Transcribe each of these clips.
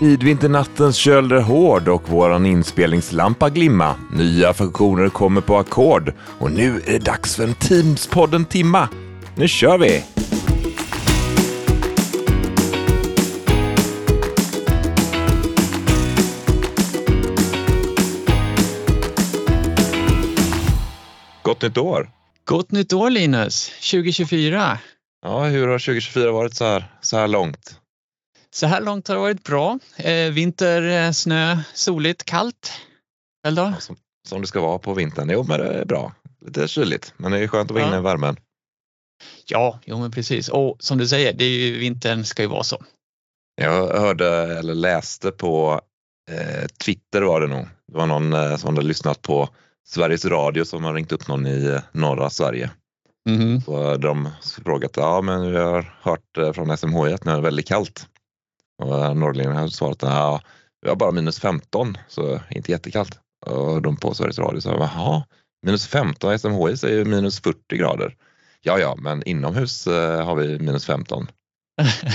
Vid vinternattens köld är hård och våran inspelningslampa glimma. Nya funktioner kommer på ackord och nu är det dags för en Teams-podden timma. Nu kör vi! Gott nytt år! Gott nytt år Linus, 2024. Ja, hur har 2024 varit så här, så här långt? Så här långt har det varit bra. Eh, vinter, eh, snö, soligt, kallt. Väl då? Ja, som, som det ska vara på vintern. Jo, men det är bra. Lite kyligt, men det är skönt att vara Ja. inne i värmen. Ja, jo men precis. Och som du säger, det är ju, vintern ska ju vara så. Jag hörde eller läste på eh, Twitter var det nog. Det var någon eh, som hade lyssnat på Sveriges Radio som har ringt upp någon i eh, norra Sverige. Mhm. Så de frågat, ja men vi har hört eh, från SMHI att nu är det väldigt kallt. Och eh, norrlänningen hade svarat, ja vi har bara minus 15 så inte jättekallt. Och de på Sveriges Radio sa, jaha, minus 15, SMHI säger minus 40 grader. Ja, ja, men inomhus eh, har vi minus 15.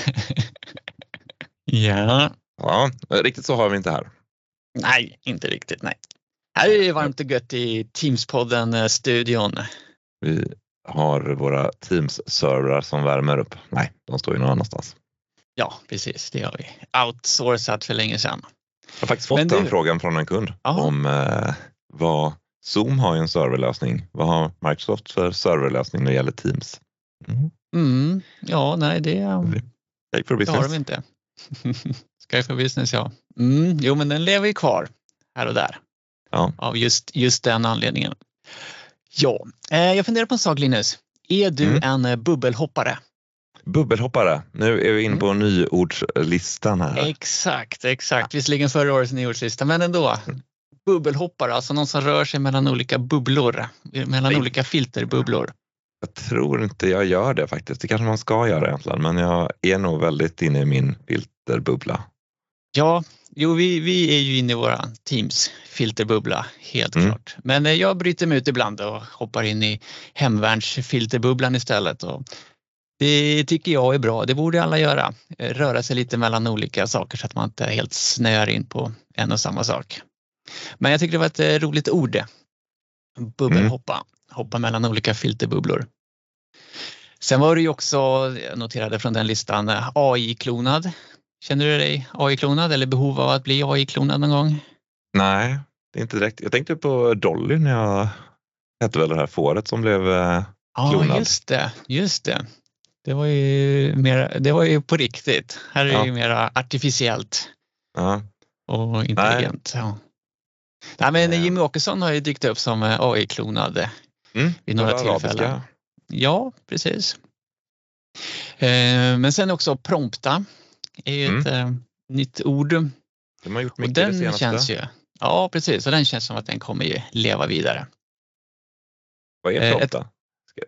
ja, Ja, riktigt så har vi inte här. nej, inte riktigt. Nej. Här är det varmt och gött i Teamspodden-studion. Vi har våra Teams-servrar som värmer upp. Nej, de står ju någon annanstans. Ja, precis, det har vi. Outsourcat för länge sedan. Jag har faktiskt fått Men den du- frågan från en kund Ja. om eh, vad Zoom har ju en serverlösning. Vad har Microsoft för serverlösning när det gäller Teams? Mm. Mm, ja, nej, det, Take for det har de inte. Sky for business, ja. Mm, jo, men den lever ju kvar här och där. Ja. Av just, just den anledningen. Ja, eh, jag funderar på en sak Linus. Är du Mm. en eh, bubbelhoppare? Bubbelhoppare. Nu är vi inne på nyordslistan här. Exakt, exakt. Visserligen förra årets nyårslista, men ändå. Bubbelhoppare, alltså någon som rör sig mellan olika bubblor, mellan Nej. olika filterbubblor. Jag tror inte jag gör det faktiskt. Det kanske man ska göra egentligen, men jag är nog väldigt inne i min filterbubbla. Ja, jo, vi, vi är ju inne i våra Teams filterbubbla, helt Mm. klart. Men eh, jag bryter mig ut ibland och hoppar in i hemvärnsfilterbubblan istället. Och det tycker jag är bra, det borde alla göra. Röra sig lite mellan olika saker så att man inte helt snöar in på en och samma sak. Men jag tycker det var ett eh, roligt ord. Bubbelhoppa, hoppa mellan olika filterbubblor. Sen var det ju också, jag noterade från den listan, AI-klonad. Känner du dig AI-klonad eller behov av att bli AI-klonad någon gång? Nej, det är inte direkt. Jag tänkte på Dolly när jag hette väl det här fåret som blev eh, Ja, Klonad. just det, just det. Det var ju, mer, det var ju på riktigt. Här är det Ja. ju mer artificiellt ja, och intelligent. Ja. Nej, men. Jimmy Åkesson har ju dykt upp som eh, AI-klonad mm, vid några det tillfällen. arabiska. Ja, precis. Eh, men sen också prompta är ju ett eh, nytt ord. De har gjort Och mycket det den senaste. känns ju, ja precis, och den känns som att den kommer ju leva vidare. Vad är eh, prompta? Ska-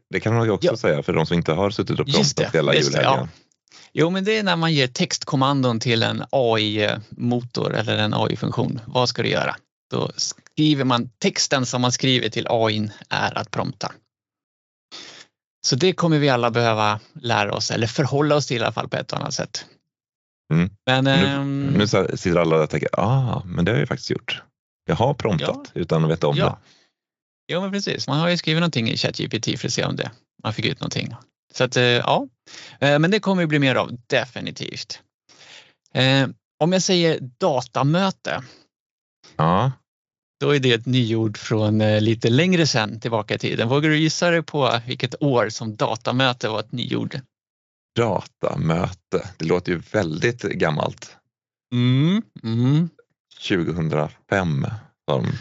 Det kan man ju också Ja. säga för de som inte har suttit och promptat hela julhelgen. Jo, men det är när man ger textkommandon till en AI-motor eller en AI-funktion. Vad ska du göra? Då skriver man texten som man skriver till AI är att prompta. Så det kommer vi alla behöva lära oss eller förhålla oss till i alla fall på ett annat sätt. Mm. Men Nu, ehm, nu sitter alla där och tänker, ah, men det har jag ju faktiskt gjort. Jag har promptat utan att veta om Ja. det. Jo, men precis. Man har ju skrivit någonting i ChatGPT för att se om det. Man fick ut någonting. Så att, eh, ja, Eh, men det kommer ju bli mer av, definitivt. Eh, Om jag säger datamöte, Ja, då är det ett nyord från lite längre sedan tillbaka i tiden. Vågar du gissa dig på vilket år som datamöte var ett nyord? datamöte. Det låter ju väldigt gammalt. Mm, mm. 2005 sa de.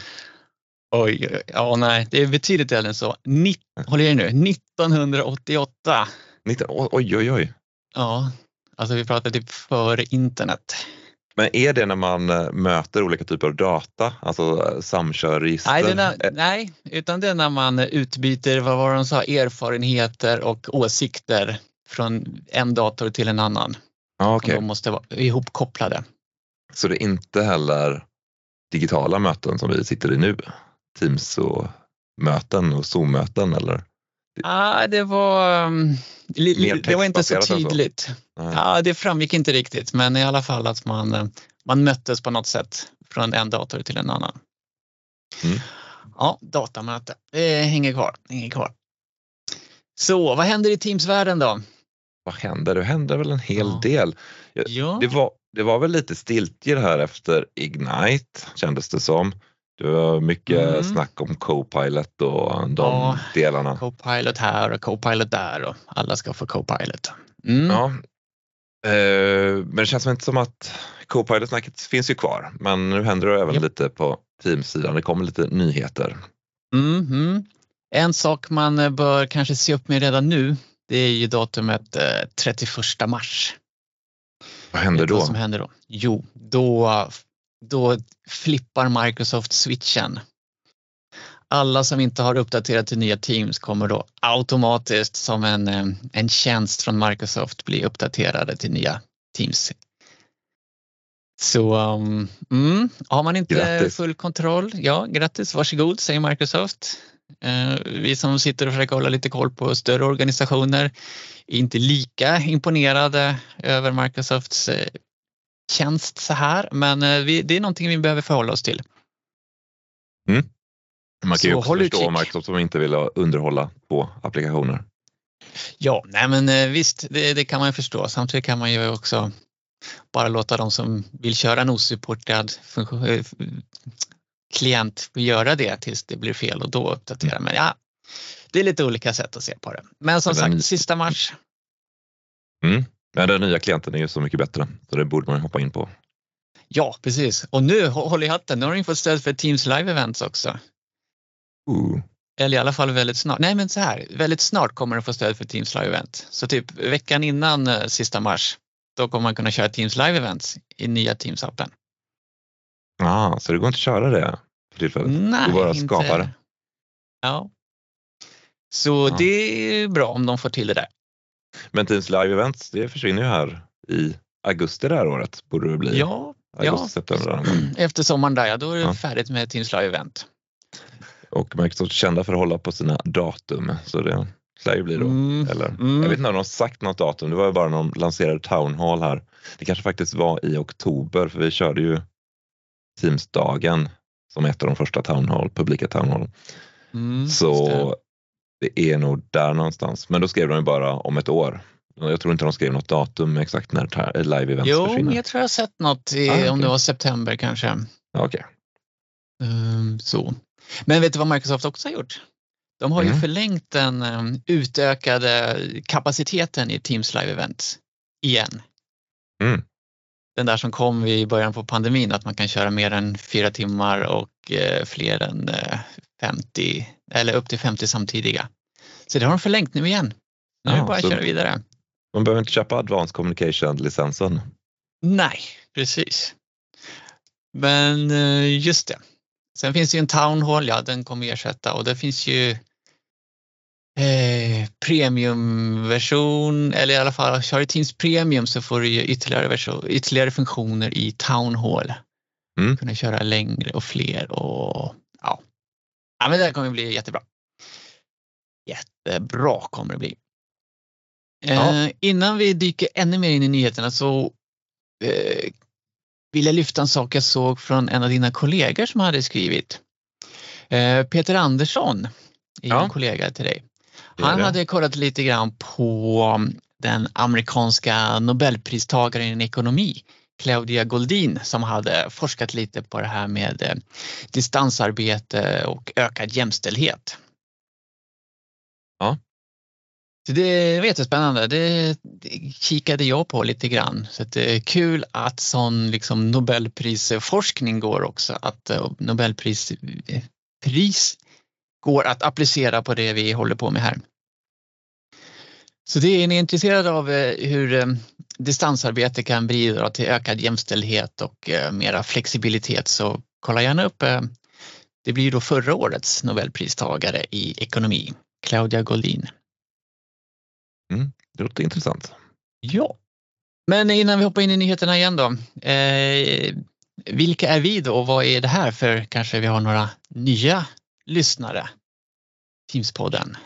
Oj, ja nej, det är betydligt äldre än så. Nitt, håll i er nu, 1988. 19, oj, oj, oj. Ja, alltså vi pratar typ före internet. Men är det när man eh, möter olika typer av data, alltså eh, samkör register? Nej, när, nej, utan det är när man utbyter, vad var de sa, erfarenheter och åsikter från en dator till en annan. Som okej. de måste vara ihopkopplade. Så det är inte heller digitala möten som vi sitter i nu? Teams och möten och Zoom-möten eller? Ah, det var, um, det var inte så så. tydligt. Nej. Ja, det framgick inte riktigt, men i alla fall att man, eh, man möttes på något sätt från en dator till en annan. Mm. Ja, datamöte, det hänger kvar. Hänger kvar. Så vad händer i Teams-världen då? Vad händer? Det händer väl en hel Ja. del. Ja, Det var, det var väl lite stiltje här efter Ignite kändes det som. Det var mycket Mm. snack om Copilot och de Ja. delarna. Copilot här och Copilot där och alla ska få Copilot. Mm. Ja. Eh, men det känns inte som att Copilot-snacket finns ju kvar. Men nu händer det även Japp. lite på Teams-sidan. Det kommer lite nyheter. Mhm. En sak man eh, bör kanske se upp med redan nu, det är ju datumet eh, 31 mars. Vad händer du då? Vad som händer då? Jo, då, då flippar Microsoft switchen. Alla som inte har uppdaterat till nya Teams kommer då automatiskt som en, eh, en tjänst från Microsoft bli uppdaterade till nya Teams. Så um, mm, har man inte Grattis. full kontroll, ja grattis, varsågod säger Microsoft. Eh, vi som sitter och försöker hålla lite koll på större organisationer är inte lika imponerade över Microsofts eh, tjänst så här, men eh, vi, det är någonting vi behöver förhålla oss till. Man kan ju Så också förstå utkik. Microsoft som inte vill underhålla två applikationer. Ja, nej men eh, visst, det, det kan man ju förstå. Samtidigt kan man ju också bara låta de som vill köra en osupportad eh, klient göra det tills det blir fel och då uppdatera. Men ja, det är lite olika sätt att se på det. Men som Men den- sagt, sista mars. Men den nya klienten är ju så mycket bättre så det borde man hoppa in på. Ja, precis. Och nu, hå- håll i hatten, nu har ni fått stöd för Teams Live Events också. Ooh. Eller i alla fall väldigt snart. Nej men så här, väldigt snart kommer du få stöd för Teams Live Event. Så typ veckan innan eh, sista mars, då kommer man kunna köra Teams Live Events i nya Teams-appen. Ah, så det går inte att köra det för tillfället? Nej, Du bara inte. skapar det? Ja. Så Ja. det är bra om de får till det där. Men Teams Live Events, det försvinner ju här i augusti det här året. Borde det bli. Ja, augusti, ja. efter sommaren där, ja, då är det Ja. färdigt med Teams Live Event. Och Microsoft är kända för att hålla på sina datum. Så det lär ju bli då. Mm, Eller? mm. Jag vet inte om de har sagt något datum. Det var ju bara när de lanserade Town Hall här. Det kanske faktiskt var i oktober för vi körde ju Teamsdagen som ett av de första Town Hall, publika Town Hall. Mm. Så det är nog där någonstans. Men då skrev de ju bara om ett år. Jag tror inte de skrev något datum exakt när ta- live events Jo, försvinner. jag tror jag har sett något, i, Ah, okej. om det var september kanske. Okej. Ehm, så. Men vet du vad Microsoft också har gjort? De har ju Mm. förlängt den um, utökade kapaciteten i Teams Live Event igen. Mm. Den där som kom i början på pandemin att man kan köra mer än fyra timmar och eh, fler än eh, 50 eller upp till 50 samtidiga. Så det har de förlängt nu igen. Nu är det bara att köra vidare. Man behöver inte köpa Advanced Communication-licensen. Nej, precis. Men eh, just det. Sen finns det ju en Town Hall, ja den kommer ersätta och det finns ju eh, premiumversion eller i alla fall kör du Teams Premium så får du ju ytterligare, version, ytterligare funktioner i Town Hall. Mm. Kunna köra längre och fler och ja. ja men det här kommer bli jättebra. Jättebra kommer det bli. Ja. Eh, innan vi dyker ännu mer in i nyheterna så eh, vill jag lyfta en sak jag såg från en av dina kollegor som hade skrivit. Eh, Peter Andersson är Ja. en kollega till dig. Han hade kollat lite grann på den amerikanska nobelpristagaren i ekonomi, Claudia Goldin, som hade forskat lite på det här med eh, distansarbete och ökad jämställdhet. Ja. Så det var jättespännande. Det, det kikade jag på lite grann. Så att det är kul att sån liksom Nobelprisforskning går också. Att eh, Nobelpris pris går att applicera på det vi håller på med här. Så det är ni intresserade av eh, hur eh, distansarbete kan bidra till ökad jämställdhet och mera flexibilitet så kolla gärna upp. Det blir då förra årets Nobelpristagare i ekonomi, Claudia Goldin. Det låter intressant. Ja. Men innan vi hoppar in i nyheterna igen då. Eh, vilka är vi då och vad är det här för kanske vi har några nya lyssnare? Teamspodden.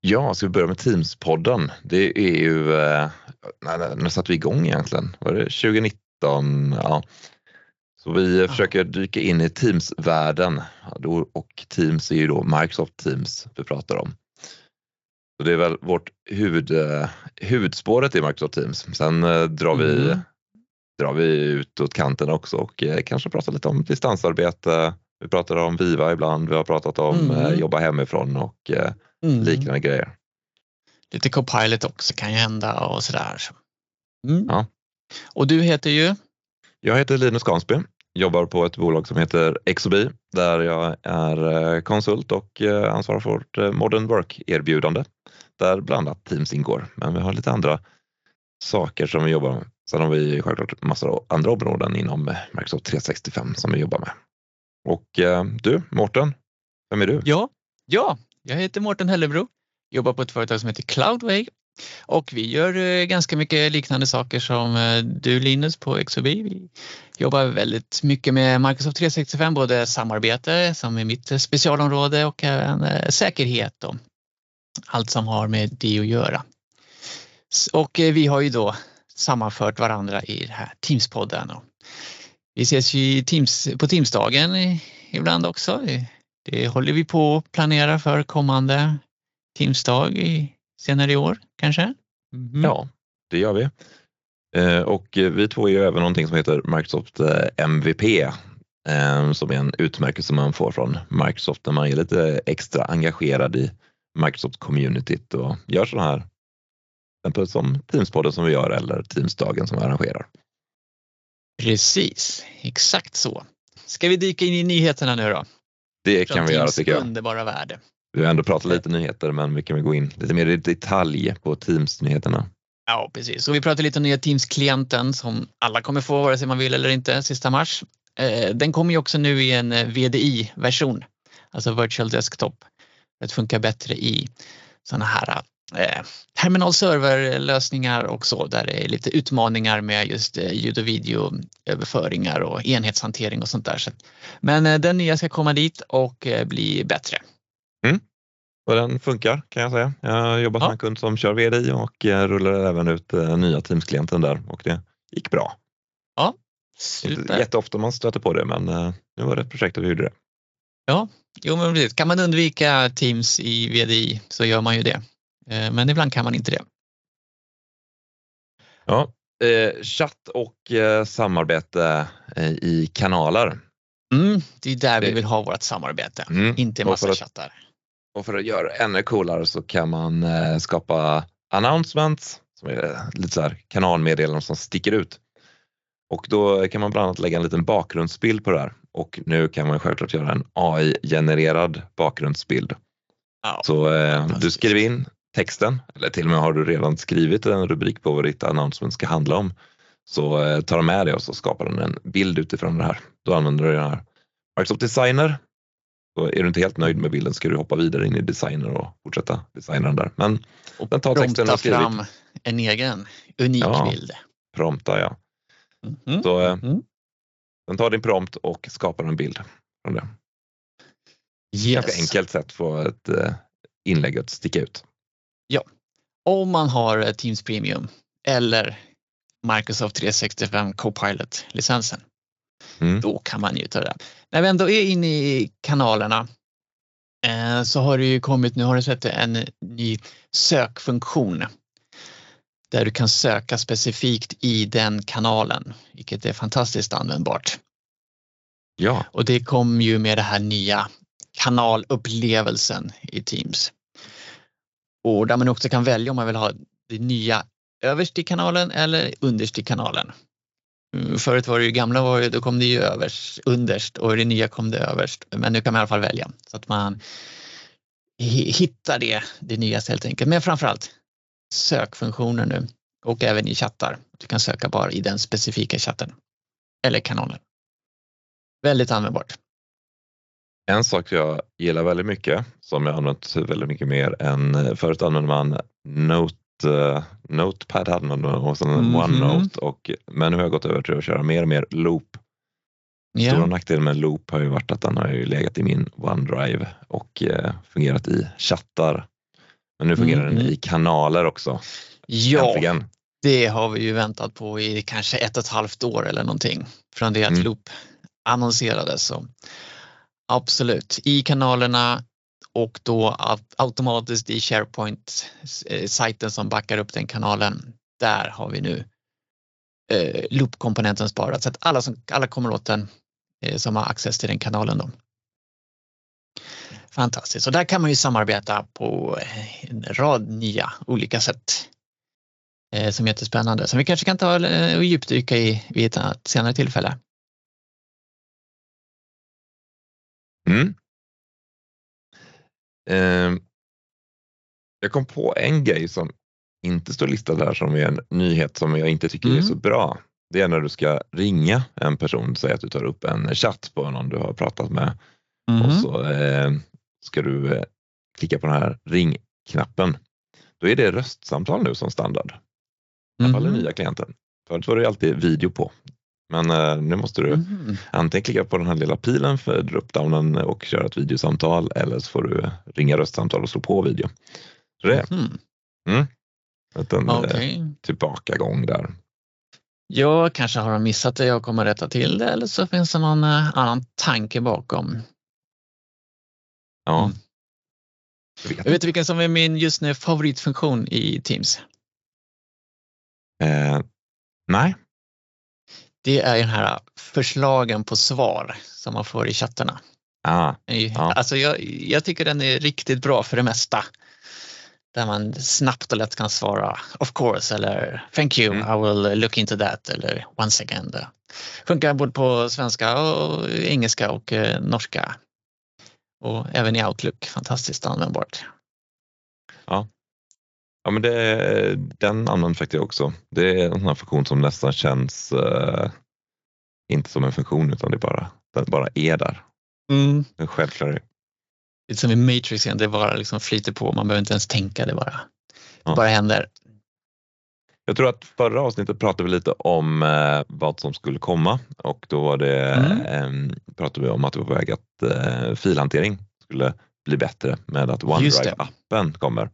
Ja, ska vi börja med Teams-podden? Det är ju, eh, när, när satte vi igång egentligen? Var det 2019? Ja. Så vi försöker dyka in i Teams-världen och Teams är ju då Microsoft Teams vi pratar om. Så det är väl vårt huvud, huvudspåret i Microsoft Teams. Sen drar vi, mm. drar vi ut åt kanten också och kanske pratar lite om distansarbete. Vi pratar om Viva ibland, vi har pratat om mm. jobba hemifrån och mm. liknande grejer. Lite Copilot också kan ju hända och sådär. Mm. Ja. Och du heter ju? Jag heter Linus Gansby, jobbar på ett bolag som heter Exobi där jag är eh, konsult och eh, ansvarar för vårt eh, Modern Work-erbjudande där bland annat Teams ingår. Men vi har lite andra saker som vi jobbar med. Sen har vi självklart massor av andra områden inom Microsoft 365 som vi jobbar med. Och du, Mårten, vem är du? Ja, ja jag heter Mårten Hellebro, jobbar på ett företag som heter Cloudway och vi gör eh, ganska mycket liknande saker som eh, du Linus på XOB. Vi jobbar väldigt mycket med Microsoft 365, både samarbete som är mitt specialområde och även eh, säkerhet och allt som har med det att göra. Och vi har ju då sammanfört varandra i den här Teamspodden. Vi ses ju Teams, på Teamsdagen ibland också. Det håller vi på att planera för kommande Teamsdag senare i år kanske? Mm. Ja, det gör vi. Eh, och vi två är ju även någonting som heter Microsoft eh, MVP eh, som är en utmärkelse man får från Microsoft när man är lite extra engagerad i Microsoft-communityt och gör sådana här exempel som Teamspodden som vi gör eller Teamsdagen som vi arrangerar. Precis, exakt så. Ska vi dyka in i nyheterna nu då? Det kan vi göra tycker jag. underbara värld. Vi har ändå pratat lite nyheter men vi kan väl gå in lite mer i detalj på Teams-nyheterna. Ja precis, och vi pratar lite om nya Teams-klienten som alla kommer få vare sig man vill eller inte sista mars. Eh, den kommer ju också nu i en eh, VDI-version, alltså Virtual Desktop. Det funkar bättre i sådana här eh, terminal server-lösningar och så där det är lite utmaningar med just ljud och videoöverföringar och enhetshantering och sånt där. Men den nya ska komma dit och bli bättre. Mm. Och den funkar kan jag säga. Jag jobbar som ja. en kund som kör VDI och eh, rullar även ut eh, nya Teams-klienten där och det gick bra. Ja, super. Inte jätteofta man stöter på det men eh, nu var det ett projekt och vi gjorde det. Ja, jo men precis. Kan man undvika Teams i VDI så gör man ju det. Men ibland kan man inte det. Ja, eh, chatt och eh, samarbete eh, i kanaler. Mm, det är där det... vi vill ha vårt samarbete, mm. inte massa chattar. Och för att göra det ännu coolare så kan man eh, skapa announcements, som är lite så här kanalmeddelanden som sticker ut. Och då kan man bland annat lägga en liten bakgrundsbild på det här och nu kan man självklart göra en AI-genererad bakgrundsbild. Oh, så eh, du skriver in texten eller till och med har du redan skrivit en rubrik på vad ditt announcement ska handla om så eh, tar de med det och så skapar den en bild utifrån det här. Då använder du den här Microsoft Designer så är du inte helt nöjd med bilden ska du hoppa vidare in i designer och fortsätta designa den där. Men och den tar texten du skrivit. fram en egen unik ja, bild. Prompta ja. Mm -hmm. Så mm. den tar din prompt och skapar en bild från det. Yes. Ganska enkelt sätt för ett eh, inlägg att sticka ut. Ja, om man har eh, Teams Premium eller Microsoft 365 Copilot-licensen. Mm. Då kan man ju ta det. När vi ändå är inne i kanalerna eh, så har det ju kommit, nu har du sett en ny sökfunktion där du kan söka specifikt i den kanalen, vilket är fantastiskt användbart. Ja. Och det kom ju med det här nya kanalupplevelsen i Teams. Och där man också kan välja om man vill ha det nya överst i kanalen eller underst i kanalen. Mm, förut var det ju gamla var det då kom det ju överst, underst och det nya kom det överst. Men nu kan man i alla fall välja så att man hittar det, det nyaste helt enkelt. Men framförallt sökfunktionen nu och även i chattar. Du kan söka bara i den specifika chatten eller kanalen. Väldigt användbart. En sak jag gillar väldigt mycket som jag använt väldigt mycket mer än förut använde man Note uh, Notepad hade man och sen mm -hmm. OneNote. Och, men nu har jag gått över till att köra mer och mer Loop. Yeah. Stora nackdelen med Loop har ju varit att den har ju legat i min OneDrive och uh, fungerat i chattar. Men nu fungerar mm den i kanaler också. Ja, Äntligen. Det har vi ju väntat på i kanske ett och ett halvt år eller någonting från det att Mm. Loop annonserades. Så absolut, i kanalerna och då automatiskt i SharePoint-sajten eh, som backar upp den kanalen. Där har vi nu eh, Loop-komponenten sparad så att alla, som, alla kommer åt den eh, som har access till den kanalen. Då. Fantastiskt, och där kan man ju samarbeta på eh, en rad nya olika sätt eh, som är jättespännande som vi kanske kan ta eh, och djupdyka i vid ett senare tillfälle. Mm. Ehm, jag kom på en grej som inte står listad här som är en nyhet som jag inte tycker är Mm. så bra. Det är när du ska ringa en person, säg att du tar upp en chatt på någon du har pratat med och så eh, ska du eh, klicka på den här ringknappen. Då är det röstsamtal nu som standard. I alla fall i Mhm. nya klienten. Förut var det alltid video på. Men eh, nu måste du Mhm. antingen klicka på den här lilla pilen för dropdownen och köra ett videosamtal eller så får du ringa röstsamtal och slå på video. Så det Mhm. en eh, Okej. tillbakagång där. Ja, kanske har missat det och kommer rätta till det eller så finns det någon eh, annan tanke bakom. Ja. Mm. Jag vet Jag vet vilken som är min just nu favoritfunktion i Teams. Eh, nej, Det är den här förslagen på svar som man får i chattarna. ah, Ja. Alltså jag, jag tycker den är riktigt bra för det mesta. Där man snabbt och lätt kan svara of course eller thank you, Mm. I will look into that eller one second. Funkar både på svenska och engelska och eh, norska. Och även i Outlook, fantastiskt användbart. ja, men det, den använder faktiskt jag också. Det är en sån här funktion som nästan känns eh, inte som en funktion utan det bara, den bara är där. Mm. En självklar Lite som i Matrix igen, det bara liksom flyter på, man behöver inte ens tänka, det bara, Ja. det bara händer. Jag tror att förra avsnittet pratade vi lite om eh, vad som skulle komma och då var det, Mm. eh, pratade vi om att det var på väg att eh, filhantering skulle bli bättre med att. OneDrive-appen kommer.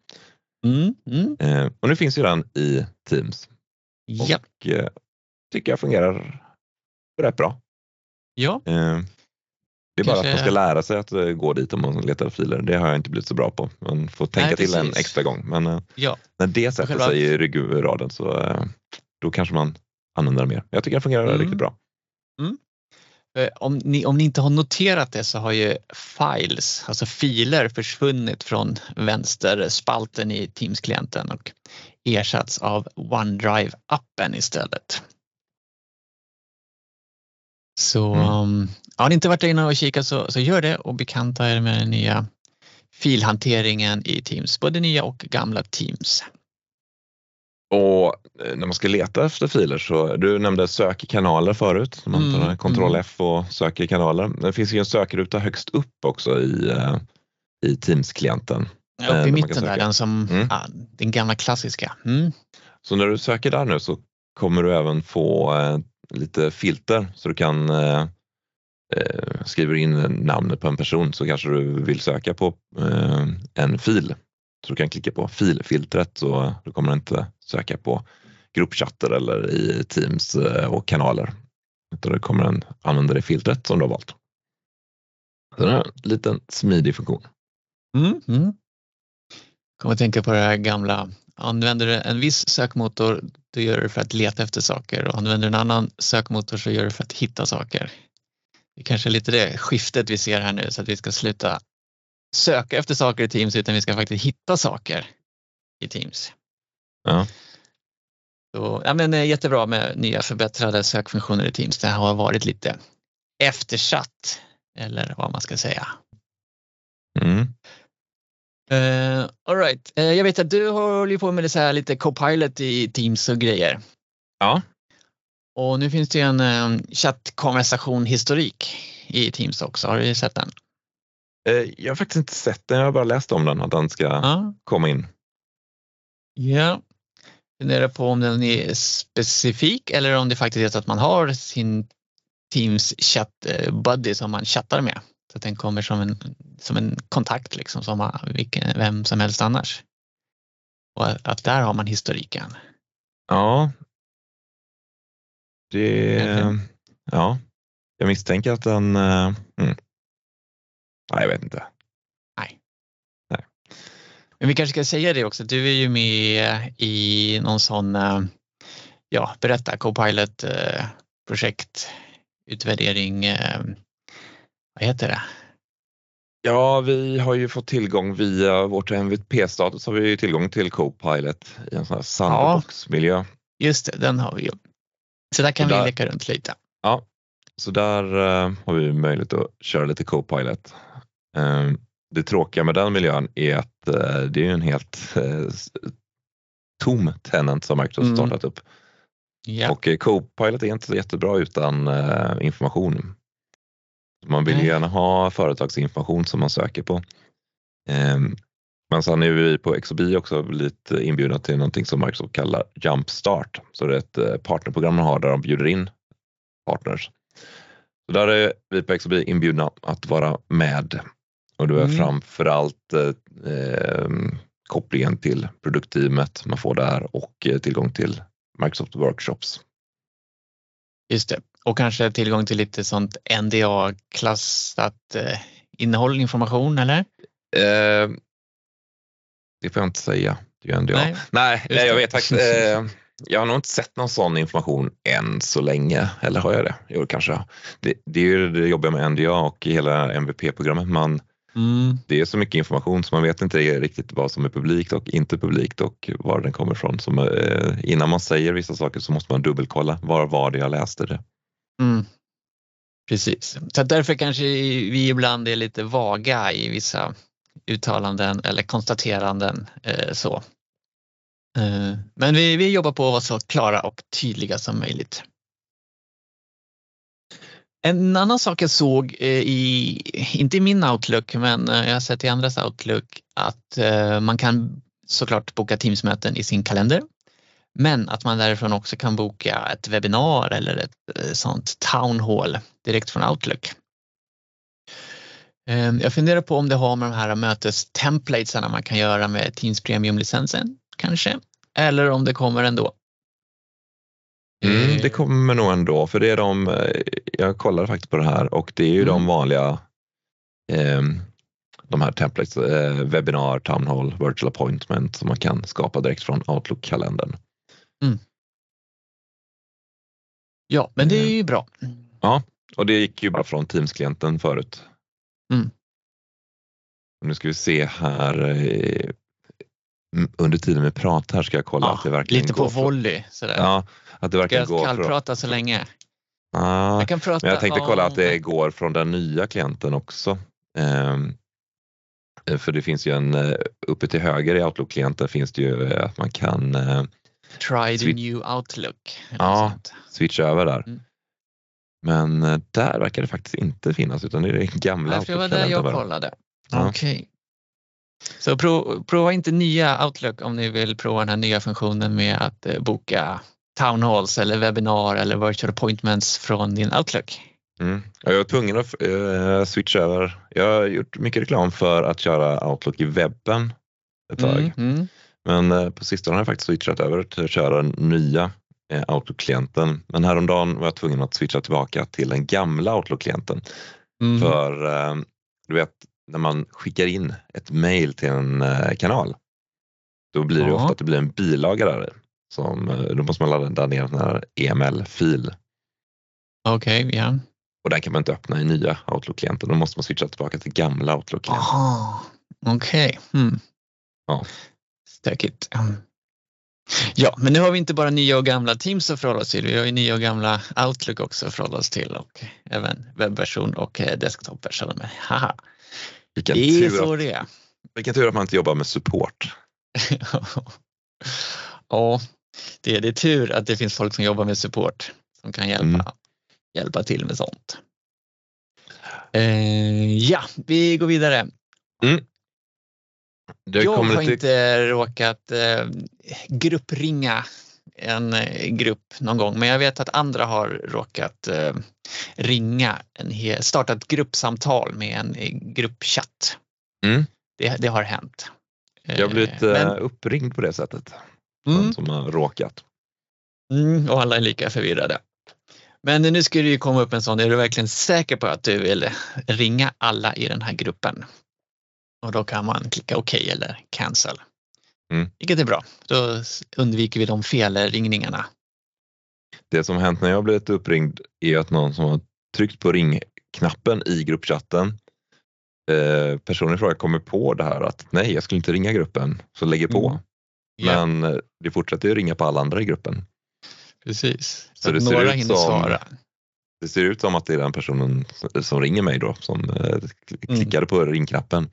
Mm. Mm. Eh, och nu finns ju den i Teams Ja. och eh, tycker jag fungerar rätt bra. ja, Eh, det är bara Kanske- att man ska lära sig att eh, gå dit om man letar filer. Det har jag inte blivit så bra på. Man får tänka Nej, till en extra gång. Men ja. när det sätter Själva- sig i ryggraden så då kanske man använder det mer. Jag tycker det fungerar Mm. riktigt bra. Eh, Om ni, om ni inte har noterat det så har ju files, alltså filer försvunnit från vänsterspalten i Teams-klienten och ersatts av OneDrive-appen istället. Så Mm. um, har ni inte varit där inne och kikat så, så gör det och bekanta er med den nya filhanteringen i Teams, både nya och gamla Teams. Och eh, när man ska leta efter filer så, du nämnde sök kanaler förut. Man Mm, tar Ctrl mm. F och söker kanaler. Det finns ju en sökruta högst upp också i, eh, i Teams-klienten. Ja, Eh, Uppe i kan mitten där, den som, Mm. ja, den gamla klassiska. Mm. Så när du söker där nu så kommer du även få eh, lite filter så du kan eh, eh, skriver in namnet på en person så kanske du vill söka på eh, en fil. Så du kan klicka på filfiltret så du kommer inte söka på gruppchatter eller i Teams eh, och kanaler. Utan du kommer använda det filtret som du har valt. Så det är en liten smidig funktion. Mm. Mm. Kommer att tänka på det här gamla, använder du en viss sökmotor då gör du det för att leta efter saker och använder du en annan sökmotor så gör du det för att hitta saker. Det är kanske är lite det skiftet vi ser här nu så att vi ska sluta söka efter saker i Teams utan vi ska faktiskt hitta saker i Teams. Ja. Så, ja, men, eh, jättebra med nya förbättrade sökfunktioner i Teams. Det har varit lite eftersatt eller vad man ska säga. Mm. Uh, all right. Eh, jag vet att du håller på med det så här lite Copilot i Teams och grejer. Ja. Och nu finns det ju en um, chattkonversation historik i Teams också. Har du sett den? Eh, Jag har faktiskt inte sett den, jag har bara läst om den, att den ska Ja. komma in. Ja. Funderar på om den är specifik eller om det faktiskt är så att man har sin Teams chatt eh, buddy som man chattar med. Så att den kommer som en, som en kontakt liksom som vilken, vem som helst annars. Och att- där har man historiken. Ja. Det, ja. Jag misstänker att den, eh, mm. Nej, jag vet inte. Men vi kanske ska säga det också, du är ju med i någon sån, eh, ja berätta, Copilot eh, projekt, utvärdering, eh, vad heter det? Ja, vi har ju fått tillgång via vårt MVP-status har vi ju tillgång till Copilot i en sån här sandbox-miljö. Just det, den har vi ju. Så där kan där- vi leka runt lite. Ja, så där har vi möjlighet att köra lite Copilot. Eh, det tråkiga med den miljön är att eh, det är en helt eh, tom tenant som Microsoft Mm. startat upp. Ja, Och eh, Copilot är inte jättebra utan information. Man vill ju Nej. gärna ha företagsinformation som man söker på. Ehm, Men sen är vi på XOB också lite inbjudna till någonting som Microsoft kallar Jumpstart. Så det är ett partnerprogram man har där de bjuder in partners. Så där är vi på XOB inbjudna att vara med. Och det är Mm. framförallt eh, eh, kopplingen till produktteamet man får där och eh, tillgång till Microsoft Workshops. just det. Och kanske tillgång till lite sånt NDA-klassat eh, innehåll, information eller? Eh, det får jag inte säga. Det är ju jag. Nej. Nej, nej jag vet faktiskt. Eh, jag har nog inte sett någon sån information än så länge. Eller har jag det? Jo, kanske. Det, det är ju det jobbiga med NDA och hela MVP-programmet. Man, Mm. det är så mycket information så man vet inte riktigt vad som är publikt och inte publikt och var den kommer ifrån. Så, eh, innan man säger vissa saker så måste man dubbelkolla. Var var det jag läste det? Mm. Precis, så därför kanske vi ibland är lite vaga i vissa uttalanden eller konstateranden. Eh, så. Eh, men vi, vi jobbar på att vara så klara och tydliga som möjligt. En annan sak jag såg eh, i, inte i min Outlook, men eh, jag har sett i andras Outlook att eh, man kan såklart boka Teamsmöten i sin kalender. Men att man därifrån också kan boka ett webbinar eller ett sånt town hall direkt från Outlook. Ehm, jag funderar på om det har med de här mötestemplatesarna man kan göra med Teams Premium-licensen kanske, eller om det kommer ändå. Mm, Eh, det kommer nog ändå, för det är de, eh, jag kollade faktiskt på det här och det är ju Mm. de vanliga ehm, de här templates, eh, webbinar, town hall, virtual appointment som man kan skapa direkt från Outlook-kalendern. Ja, men det är ju bra. Och det gick ju bara från Teams-klienten förut. Mm. Nu ska vi se här. eh, mm, Under tiden vi pratar ska jag kolla Ja, att det verkligen lite på går volley sådär. Ja, att det Ska verkligen jag går från... kallprata så länge? Ah, Jag kan prata Men jag tänkte kolla att det går från den nya klienten också. Eh, för det finns ju en, eh, uppe till höger i Outlook-klienten finns det ju eh, att man kan eh, Try the new outlook. Ja. sånt. switcha över där. Mm. Men där verkar det faktiskt inte finnas utan det är det gamla det var där jag bara. kollade. Ja. Okej. Så prov, prova inte nya Outlook om ni vill prova den här nya funktionen med att boka town halls eller webbinar eller virtual appointments från din Outlook. Mm. Ja, Jag var tvungen att eh, switcha över. Jag har gjort mycket reklam för att köra Outlook i webben ett tag. Mm, mm. Men eh, på sistone har jag faktiskt switchat över till att köra den nya eh, Outlook-klienten. Men häromdagen var jag tvungen att switcha tillbaka till den gamla Outlook-klienten. Mm. För du vet, när man skickar in ett mail till en kanal, då blir det Ja. ofta att det blir en bilaga där. Som, eh, då måste man ladda ner en här EML-fil Okej, ja. och den kan man inte öppna i nya Outlook-klienten. Då måste man switcha tillbaka till gamla Outlook-klienten. Okej. Mm. Ja. Stökigt. Mm. Ja, men nu har vi inte bara nya och gamla Teams att förhålla oss till. Vi har ju nya och gamla Outlook också att förhålla oss till och även webbversion och eh, desktopversion. Haha. Vilken, Det är så att, det är. vilken tur att man inte jobbar med support. ja, det är, det är tur att det finns folk som jobbar med support som kan hjälpa, Mm. hjälpa till med sånt. Eh, ja, vi går vidare. Det jag har lite, inte råkat eh, gruppringa en eh, grupp någon gång, men jag vet att andra har råkat eh, ringa, en starta ett gruppsamtal med en eh, gruppchatt. Mm. Det, det har hänt. jag har blivit eh, men- uppringd på det sättet. Mm. Som har råkat. Mm, och alla är lika förvirrade. Men nu ska det ju komma upp en sån, är du verkligen säker på att du vill ringa alla i den här gruppen? Och då kan man klicka OK eller cancel. Mm. Vilket är bra, då undviker vi de felringningarna. Det som hänt när jag blivit uppringd är att någon som har tryckt på ringknappen i gruppchatten eh, personen i fråga kommer på det här att nej, jag skulle inte ringa gruppen, så lägger på. Mm. Ja, Men det fortsätter ju ringa på alla andra i gruppen. precis. så Så det att ser några ut som- svara. Det ser ut som att det är den personen som ringer mig då som eh, Mm. klickade på ringknappen.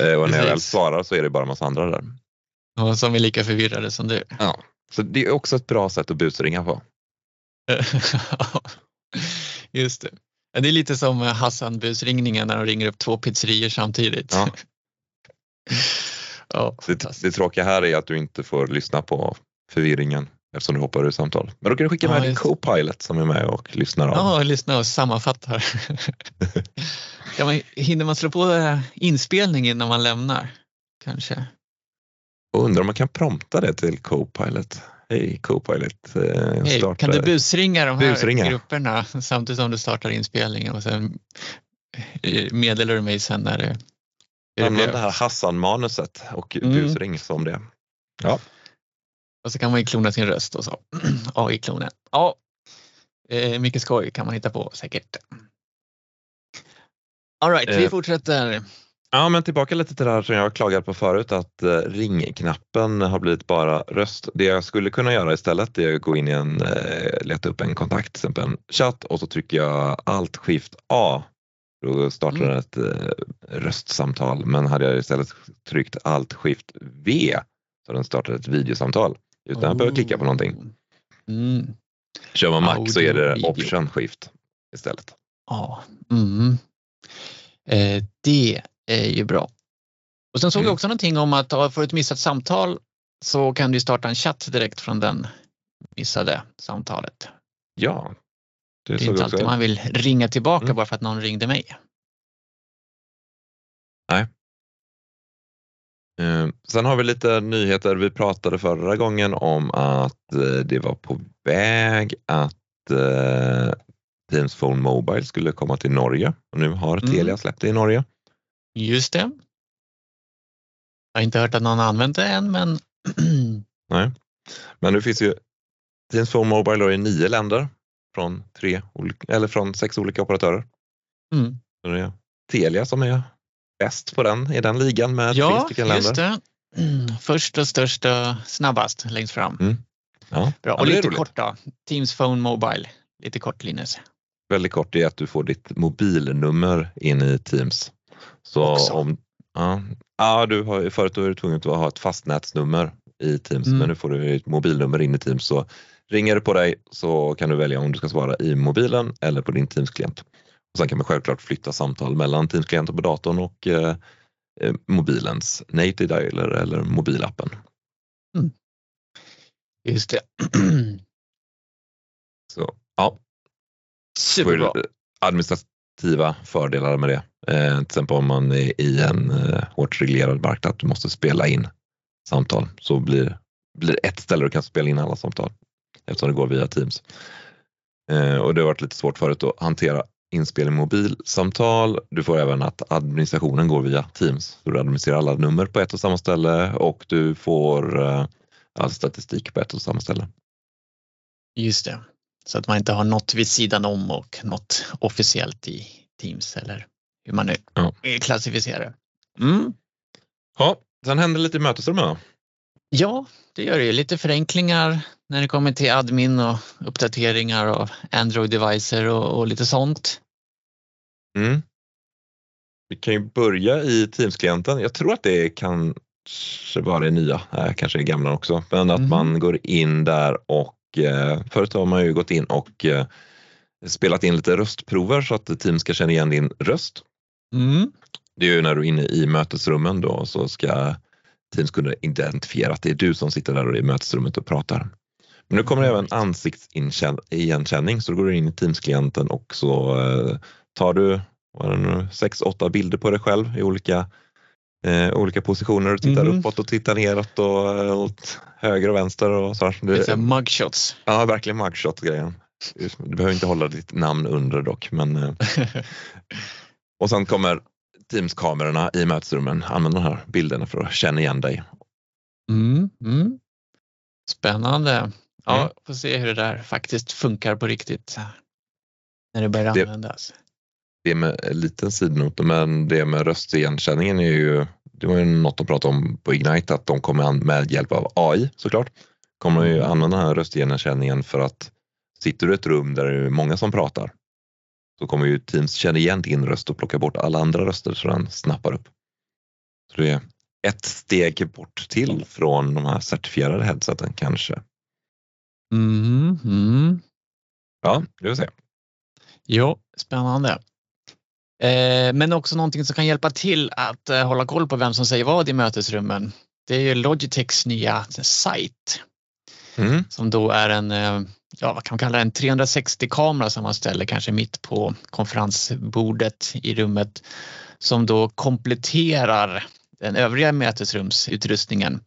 Eh, Och när jag väl svarar så är det bara en massa andra där. Och som är lika förvirrade som du. Ja. Så det är också ett bra sätt att busringa på. Just det. Ja, Det är lite som Hassan-busringningen när de ringer upp två pizzerior samtidigt. Ja. ja, Det, det tråkiga här är att du inte får lyssna på förvirringen eftersom du hoppar ur samtal. Men då kan du skicka Ja, med din co-pilot som är med och lyssnar av. Ja, lyssna och sammanfattar. kan man, hinner man slå på inspelning innan man lämnar? Kanske. Och undrar om man kan prompta det till co-pilot. Hej co-pilot, eh, starta- kan du busringa de här Busringa. grupperna samtidigt som du startar inspelningen och sen meddelar du mig sen när det, hur det blev. det här Hassan-manuset och Mm. busring som det. Ja, Och så kan man ju klona sin röst och så. AI-klonen. Ja, eh, mycket skoj kan man hitta på säkert. All right, vi Eh. fortsätter. Ja, men tillbaka lite till det här som jag klagade på förut att eh, ringknappen har blivit bara röst. Det jag skulle kunna göra istället är att gå in i en, eh, leta upp en kontakt, till exempel en chatt och så trycker jag alt skift A. Då startar Mm. ett eh, röstsamtal, men hade jag istället tryckt alt skift V så den startat ett videosamtal utan att behöva klicka på någonting. Mm. Kör man Mac så är det video. option skift istället. Ja, mm. eh, det är ju bra. Och sen såg jag Mm. också någonting om att får du ett missat samtal så kan du starta en chatt direkt från den missade samtalet. Ja, det, Det är inte alltid man vill ringa tillbaka Mm. bara för att någon ringde mig. Eh, Sen har vi lite nyheter. Vi pratade förra gången om att eh, det var på väg att eh, Teams Phone Mobile skulle komma till Norge och nu har Mm. Telia släppt det i Norge. Just det. Jag har inte hört att någon använt det än men Nej. Men nu finns ju Teams Phone Mobile i nio länder från, tre, olika- eller från sex olika operatörer. mm. Så det är Telia som är bäst på den i den ligan med tre ja, stycken länder. just det. Mm. Först och störst och snabbast längst fram. Ja, Bra. ja, Och är lite kort då. Teams Phone Mobile. Lite kort Linus. väldigt kort är att du får ditt mobilnummer in i Teams. Så Också. om, ja, ja, du har, förut var du tvungen att ha ett fastnätsnummer i Teams Mm. men nu får du ett mobilnummer in i Teams. Så ringer det på dig så kan du välja om du ska svara i mobilen eller på din Teams-klient. Och sen kan man självklart flytta samtal mellan Teams-klienten på datorn och eh, eh, mobilens native dialer eller mobilappen. Just det. Så ja, Superbra. administrativa fördelar med det. Eh, till exempel om man är i en eh, hårt reglerad marknad att du måste spela in samtal så blir, blir ett ställe du kan spela in alla samtal eftersom det går via Teams. Eh, och det har varit lite svårt förut att hantera inspelning mobilsamtal. Du får även att administrationen går via Teams. Så du administrerar alla nummer på ett och samma ställe och du får eh, all statistik på ett och samma ställe. Just det. Så att man inte har något vid sidan om och något officiellt i Teams eller hur man nu Ja. klassificerar det. Mm. Ja, sen händer lite i mötesrummen. Ja, det gör det ju. Lite förenklingar när det kommer till admin och uppdateringar av Android-devicer och, och lite sånt. Mm. Vi kan ju börja i Teams-klienten. Jag tror att det kanske var det nya, äh, kanske det gamla också, men att Mhm. man går in där och eh, förut har man ju gått in och eh, spelat in lite röstprover så att Teams ska känna igen din röst. Mm. Det är ju när du är inne i mötesrummen då så ska Teams kunna identifiera att det är du som sitter där i mötesrummet och pratar. Men nu kommer det även ansiktsigenkänning så då går du in i Teams-klienten och så eh, tar du är nu, sex, åtta bilder på dig själv i olika eh, olika positioner och tittar Mhm. uppåt och tittar neråt och eh, åt höger och vänster och så. Det, mugshots. ja, verkligen mugshot-grejen. Du behöver inte hålla ditt namn under dock. Men, eh, och sen kommer Teams-kamerorna i mötesrummen använda de här bilderna för att känna igen dig. Mm, mm. Spännande. Ja, Mm. får se hur det där faktiskt funkar på riktigt. När det börjar Det- användas. Det med en liten sidnot, men det med röstigenkänningen är ju, det var ju något de pratade om på Ignite, att de kommer med hjälp av AI såklart, kommer ju Mm. använda den här röstigenkänningen för att sitter du i ett rum där det är många som pratar så kommer ju Teams känna igen din röst och plocka bort alla andra röster så den snappar upp. Så det är ett steg bort till från de här certifierade headseten kanske. Mm, mm. Ja, vill säga. Jo, spännande. Eh, men också någonting som kan hjälpa till att eh, hålla koll på vem som säger vad i mötesrummen. Det är ju Logitechs nya sajt Mm. som då är en, eh, ja vad kan man kalla det, en 360-kamera som man ställer kanske mitt på konferensbordet i rummet som då kompletterar den övriga mötesrumsutrustningen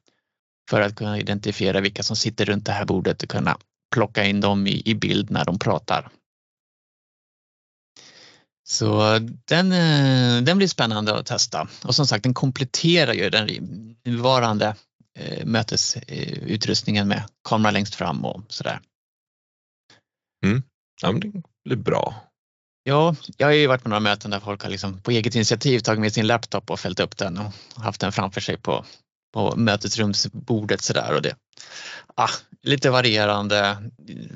för att kunna identifiera vilka som sitter runt det här bordet och kunna plocka in dem i, i bild när de pratar. Så den, eh, den blir spännande att testa och som sagt den kompletterar ju den nuvarande eh, mötesutrustningen med kamera längst fram och sådär. Ja, men det blir bra. Ja, jag har ju varit på några möten där folk har liksom på eget initiativ tagit med sin laptop och fällt upp den och haft den framför sig på, på mötesrumsbordet sådär och det ah, lite varierande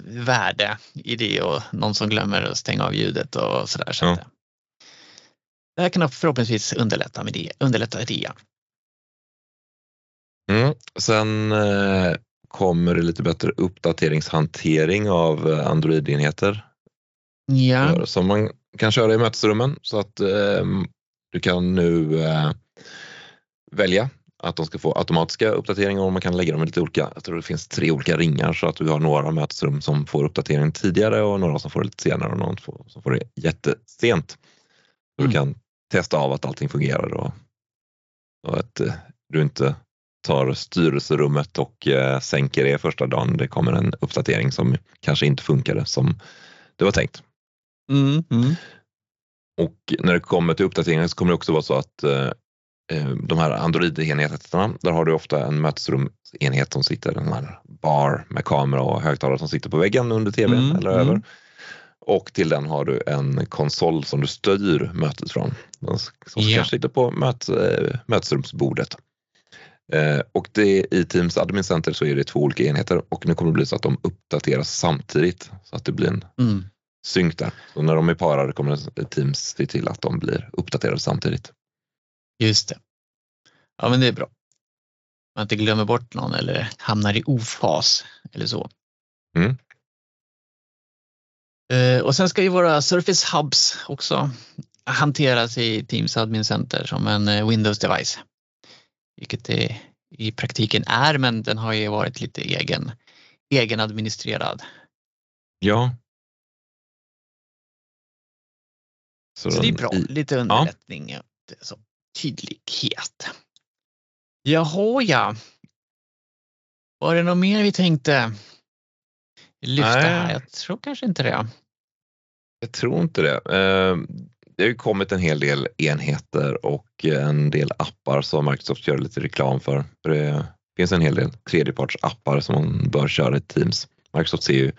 värde i det och någon som glömmer att stänga av ljudet och sådär. Så Ja. att, det här kan förhoppningsvis underlätta med det, underlätta det. Mm. Sen eh, kommer det lite bättre uppdateringshantering av eh, Android-enheter Ja, som man kan köra i mötesrummen så att eh, du kan nu eh, välja att de ska få automatiska uppdateringar och man kan lägga dem i lite olika, jag tror det finns tre olika ringar så att du har några mötesrum som får uppdatering tidigare och några som får det lite senare och får- som får det jättesent. Du Mm. kan testa av att allting fungerar och, och att eh, du inte tar styrelserummet och eh, sänker det första dagen. Det kommer en uppdatering som kanske inte funkade som det var tänkt. mm, mm. Och när det kommer till uppdateringar så kommer det också vara så att eh, de här Android-enheterna, där har du ofta en mötesrumsenhet som sitter, en här bar med kamera och högtalare som sitter på väggen under tvn Mm, eller mm. över. Och till den har du en konsol som du styr mötet från. Som Ja. kanske sitter på möt, eh, mötesrumsbordet. Eh, och det, i Teams Admin Center så är det två olika enheter och nu kommer det bli så att de uppdateras samtidigt så att det blir en Mm. synk där. Så när de är parade kommer Teams se till att de blir uppdaterade samtidigt. Just det. Ja, men det är bra. Man inte glömmer bort någon eller hamnar i ofas eller så. Mm. Eh, Och sen ska ju våra Surface Hubs också hanteras i Teams Admin Center som en eh, Windows device. Vilket det i praktiken är, men den har ju varit lite egen, egenadministrerad. Ja. Så det är bra, lite underlättning och så, tydlighet. Jaha ja. Var det något mer vi tänkte lyfta Nej. här? Jag tror kanske inte det. Jag tror inte det. Eh, Det har ju kommit en hel del enheter och en del appar som Microsoft gör lite reklam för. för det finns en hel del tredjepartsappar som man bör köra i Teams. Microsoft ser ju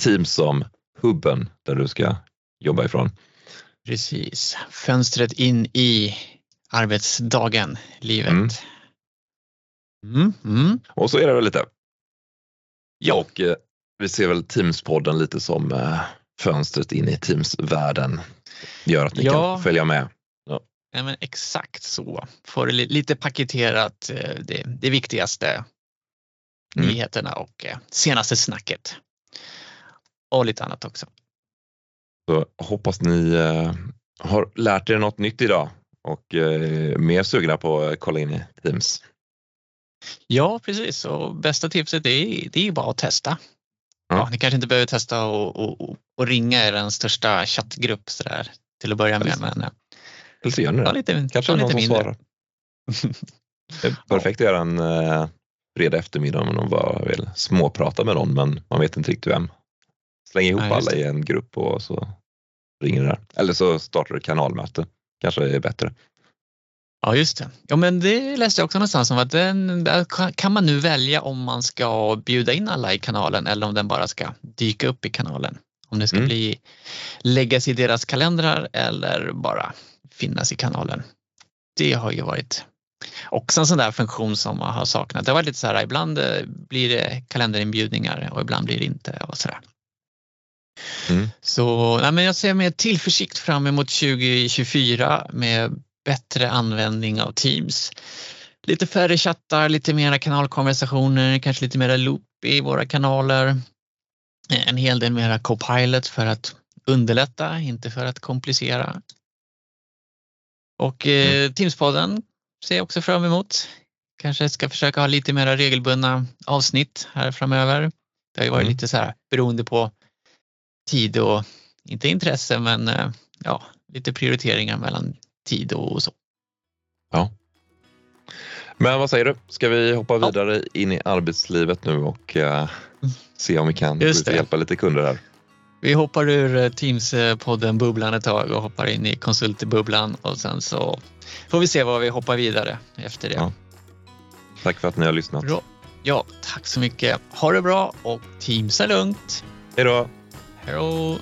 Teams som hubben där du ska jobba ifrån. Precis, fönstret in i arbetsdagen, livet. Mm. Mm, mm. Och så är det väl lite. Ja, och eh, vi ser väl Teams-podden lite som eh, fönstret in i Teams-världen. Gör att ni Ja. kan följa med. Ja, men exakt så. Får det li- lite paketerat eh, det, det viktigaste Mm. nyheterna och eh, senaste snacket. Och lite annat också. Så hoppas ni eh, har lärt er något nytt idag och eh, mer sugna på att kolla in i Teams. Ja, precis. Och bästa tipset är, det är bara att testa. Ja. Ja. ni kanske inte behöver testa och, och, och- ringa er största chattgrupp så där, till att börja med. Precis. Men eh, Eller så gör ni det. lite, Kanske någon lite som mindre. svarar. Det är perfekt att göra en eh, fredag eftermiddag om man bara vill småprata med någon men man vet inte riktigt vem. Släng ihop Ja, alla i en grupp och så ringer det där. Eller så startar du kanalmöte. Kanske är bättre. Ja, just det. Ja, men det läste jag också någonstans om att den, där kan- man nu välja om man ska bjuda in alla i kanalen eller om den bara ska dyka upp i kanalen. Om det ska Mm. bli läggas i deras kalendrar eller bara finnas i kanalen. Det har ju varit också en sån där funktion som man har saknat. Det varit lite så här, ibland eh, blir det kalenderinbjudningar och ibland blir det inte och så där. Mm. Så nej, men jag ser med tillförsikt fram emot 2024 med bättre användning av Teams. Lite färre chattar, lite mera kanalkonversationer, kanske lite mera loop i våra kanaler. En hel del mera Copilot för att underlätta, inte för att komplicera. Och eh, Teamspodden ser jag också fram emot. Kanske ska försöka ha lite mera regelbundna avsnitt här framöver. Det har ju varit Mm. lite så här beroende på tid och, inte intresse, men eh, ja, lite prioriteringar mellan tid och så. Men vad säger du? Ska vi hoppa Ja. vidare in i arbetslivet nu och eh, se om vi kan hjälpa lite kunder här? Vi hoppar ur eh, Teams-podden Bubblan ett tag och hoppar in i konsultbubblan och sen så får vi se vad vi hoppar vidare efter det. Ja. Tack för att ni har lyssnat. Bra. Ja, tack så mycket. Ha det bra och Teamsa lugnt. Hej då! Hej då!